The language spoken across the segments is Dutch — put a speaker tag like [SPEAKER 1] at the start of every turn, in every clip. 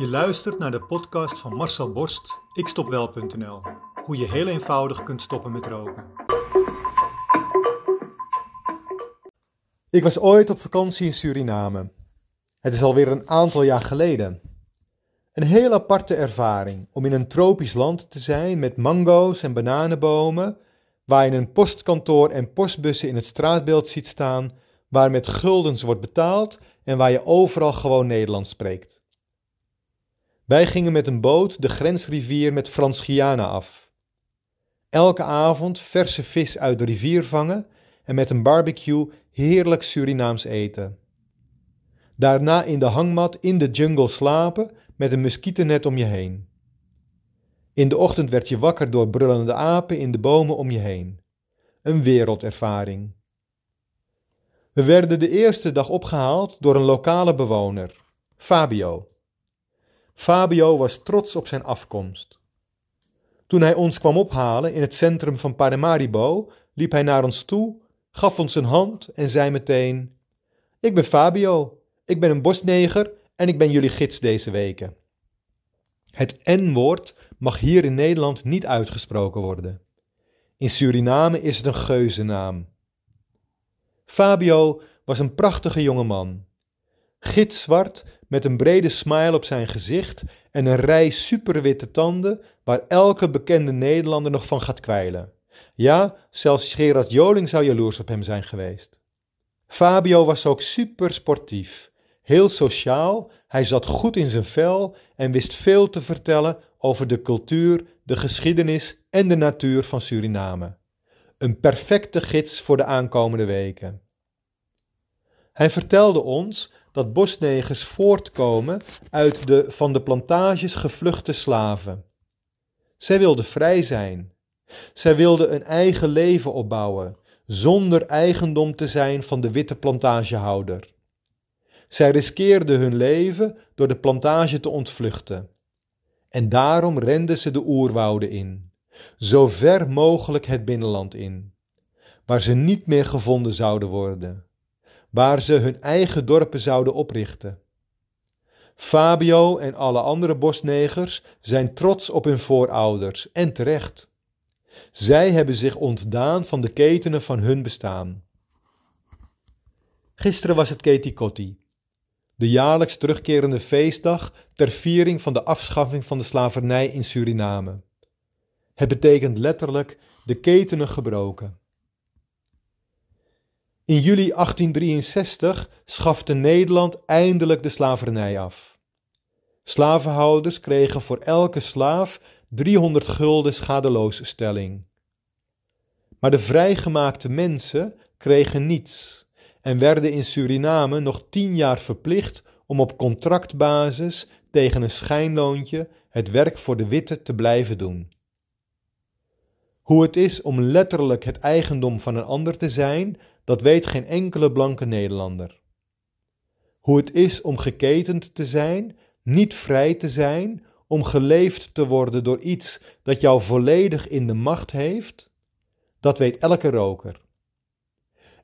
[SPEAKER 1] Je luistert naar de podcast van Marcel Borst, ikstopwel.nl. Hoe je heel eenvoudig kunt stoppen met roken. Ik was ooit op vakantie in Suriname. Het is alweer een aantal jaar geleden. Een heel aparte ervaring om in een tropisch land te zijn met mango's en bananenbomen, waar je een postkantoor en postbussen in het straatbeeld ziet staan, waar met guldens wordt betaald en waar je overal gewoon Nederlands spreekt. Wij gingen met een boot de grensrivier met Frans-Guyana af. Elke avond verse vis uit de rivier vangen en met een barbecue heerlijk Surinaams eten. Daarna in de hangmat in de jungle slapen met een muskietennet om je heen. In de ochtend werd je wakker door brullende apen in de bomen om je heen. Een wereldervaring. We werden de eerste dag opgehaald door een lokale bewoner, Fabio. Fabio was trots op zijn afkomst. Toen hij ons kwam ophalen in het centrum van Paramaribo, liep hij naar ons toe, gaf ons een hand en zei meteen: Ik ben Fabio, ik ben een bosneger en ik ben jullie gids deze weken. Het N-woord mag hier in Nederland niet uitgesproken worden. In Suriname is het een geuzennaam. Fabio was een prachtige jonge man. Gitzwart met een brede smile op zijn gezicht en een rij superwitte tanden waar elke bekende Nederlander nog van gaat kwijlen. Ja, zelfs Gerard Joling zou jaloers op hem zijn geweest. Fabio was ook super sportief, heel sociaal, hij zat goed in zijn vel en wist veel te vertellen over de cultuur, de geschiedenis en de natuur van Suriname. Een perfecte gids voor de aankomende weken. Hij vertelde ons dat bosnegers voortkomen uit de van de plantages gevluchte slaven. Zij wilden vrij zijn. Zij wilden een eigen leven opbouwen, zonder eigendom te zijn van de witte plantagehouder. Zij riskeerden hun leven door de plantage te ontvluchten. En daarom renden ze de oerwouden in, zo ver mogelijk het binnenland in, waar ze niet meer gevonden zouden worden waar ze hun eigen dorpen zouden oprichten. Fabio en alle andere bosnegers zijn trots op hun voorouders en terecht. Zij hebben zich ontdaan van de ketenen van hun bestaan. Gisteren was het Ketikotti, de jaarlijks terugkerende feestdag ter viering van de afschaffing van de slavernij in Suriname. Het betekent letterlijk de ketenen gebroken. In juli 1863 schafte Nederland eindelijk de slavernij af. Slavenhouders kregen voor elke slaaf 300 gulden schadeloosstelling. Maar de vrijgemaakte mensen kregen niets en werden in Suriname nog tien jaar verplicht om op contractbasis tegen een schijnloontje het werk voor de witte te blijven doen. Hoe het is om letterlijk het eigendom van een ander te zijn, dat weet geen enkele blanke Nederlander. Hoe het is om geketend te zijn, niet vrij te zijn, om geleefd te worden door iets dat jou volledig in de macht heeft, dat weet elke roker.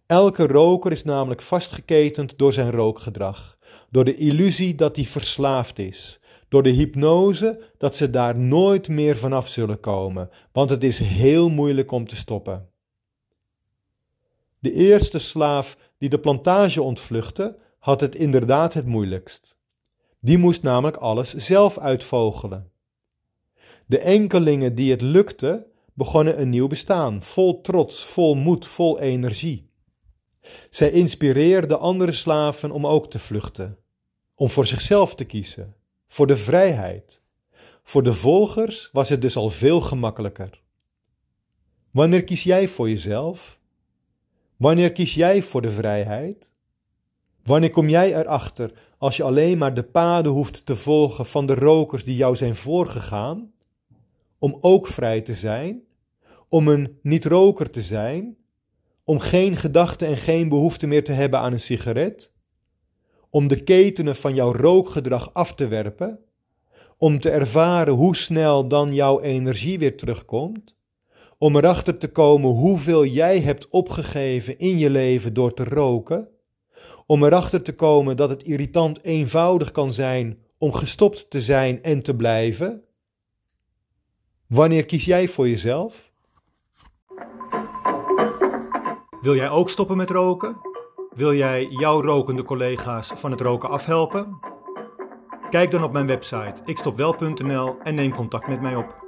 [SPEAKER 1] Elke roker is namelijk vastgeketend door zijn rookgedrag, door de illusie dat hij verslaafd is, door de hypnose dat ze daar nooit meer vanaf zullen komen, want het is heel moeilijk om te stoppen. De eerste slaaf die de plantage ontvluchtte, had het inderdaad het moeilijkst. Die moest namelijk alles zelf uitvogelen. De enkelingen die het lukte, begonnen een nieuw bestaan, vol trots, vol moed, vol energie. Zij inspireerden andere slaven om ook te vluchten, om voor zichzelf te kiezen, voor de vrijheid. Voor de volgers was het dus al veel gemakkelijker. Wanneer kies jij voor jezelf? Wanneer kies jij voor de vrijheid? Wanneer kom jij erachter als je alleen maar de paden hoeft te volgen van de rokers die jou zijn voorgegaan? Om ook vrij te zijn? Om een niet-roker te zijn? Om geen gedachte en geen behoefte meer te hebben aan een sigaret? Om de ketenen van jouw rookgedrag af te werpen? Om te ervaren hoe snel dan jouw energie weer terugkomt? Om erachter te komen hoeveel jij hebt opgegeven in je leven door te roken, om erachter te komen dat het irritant eenvoudig kan zijn om gestopt te zijn en te blijven? Wanneer kies jij voor jezelf? Wil jij ook stoppen met roken? Wil jij jouw rokende collega's van het roken afhelpen? Kijk dan op mijn website ikstopwel.nl en neem contact met mij op.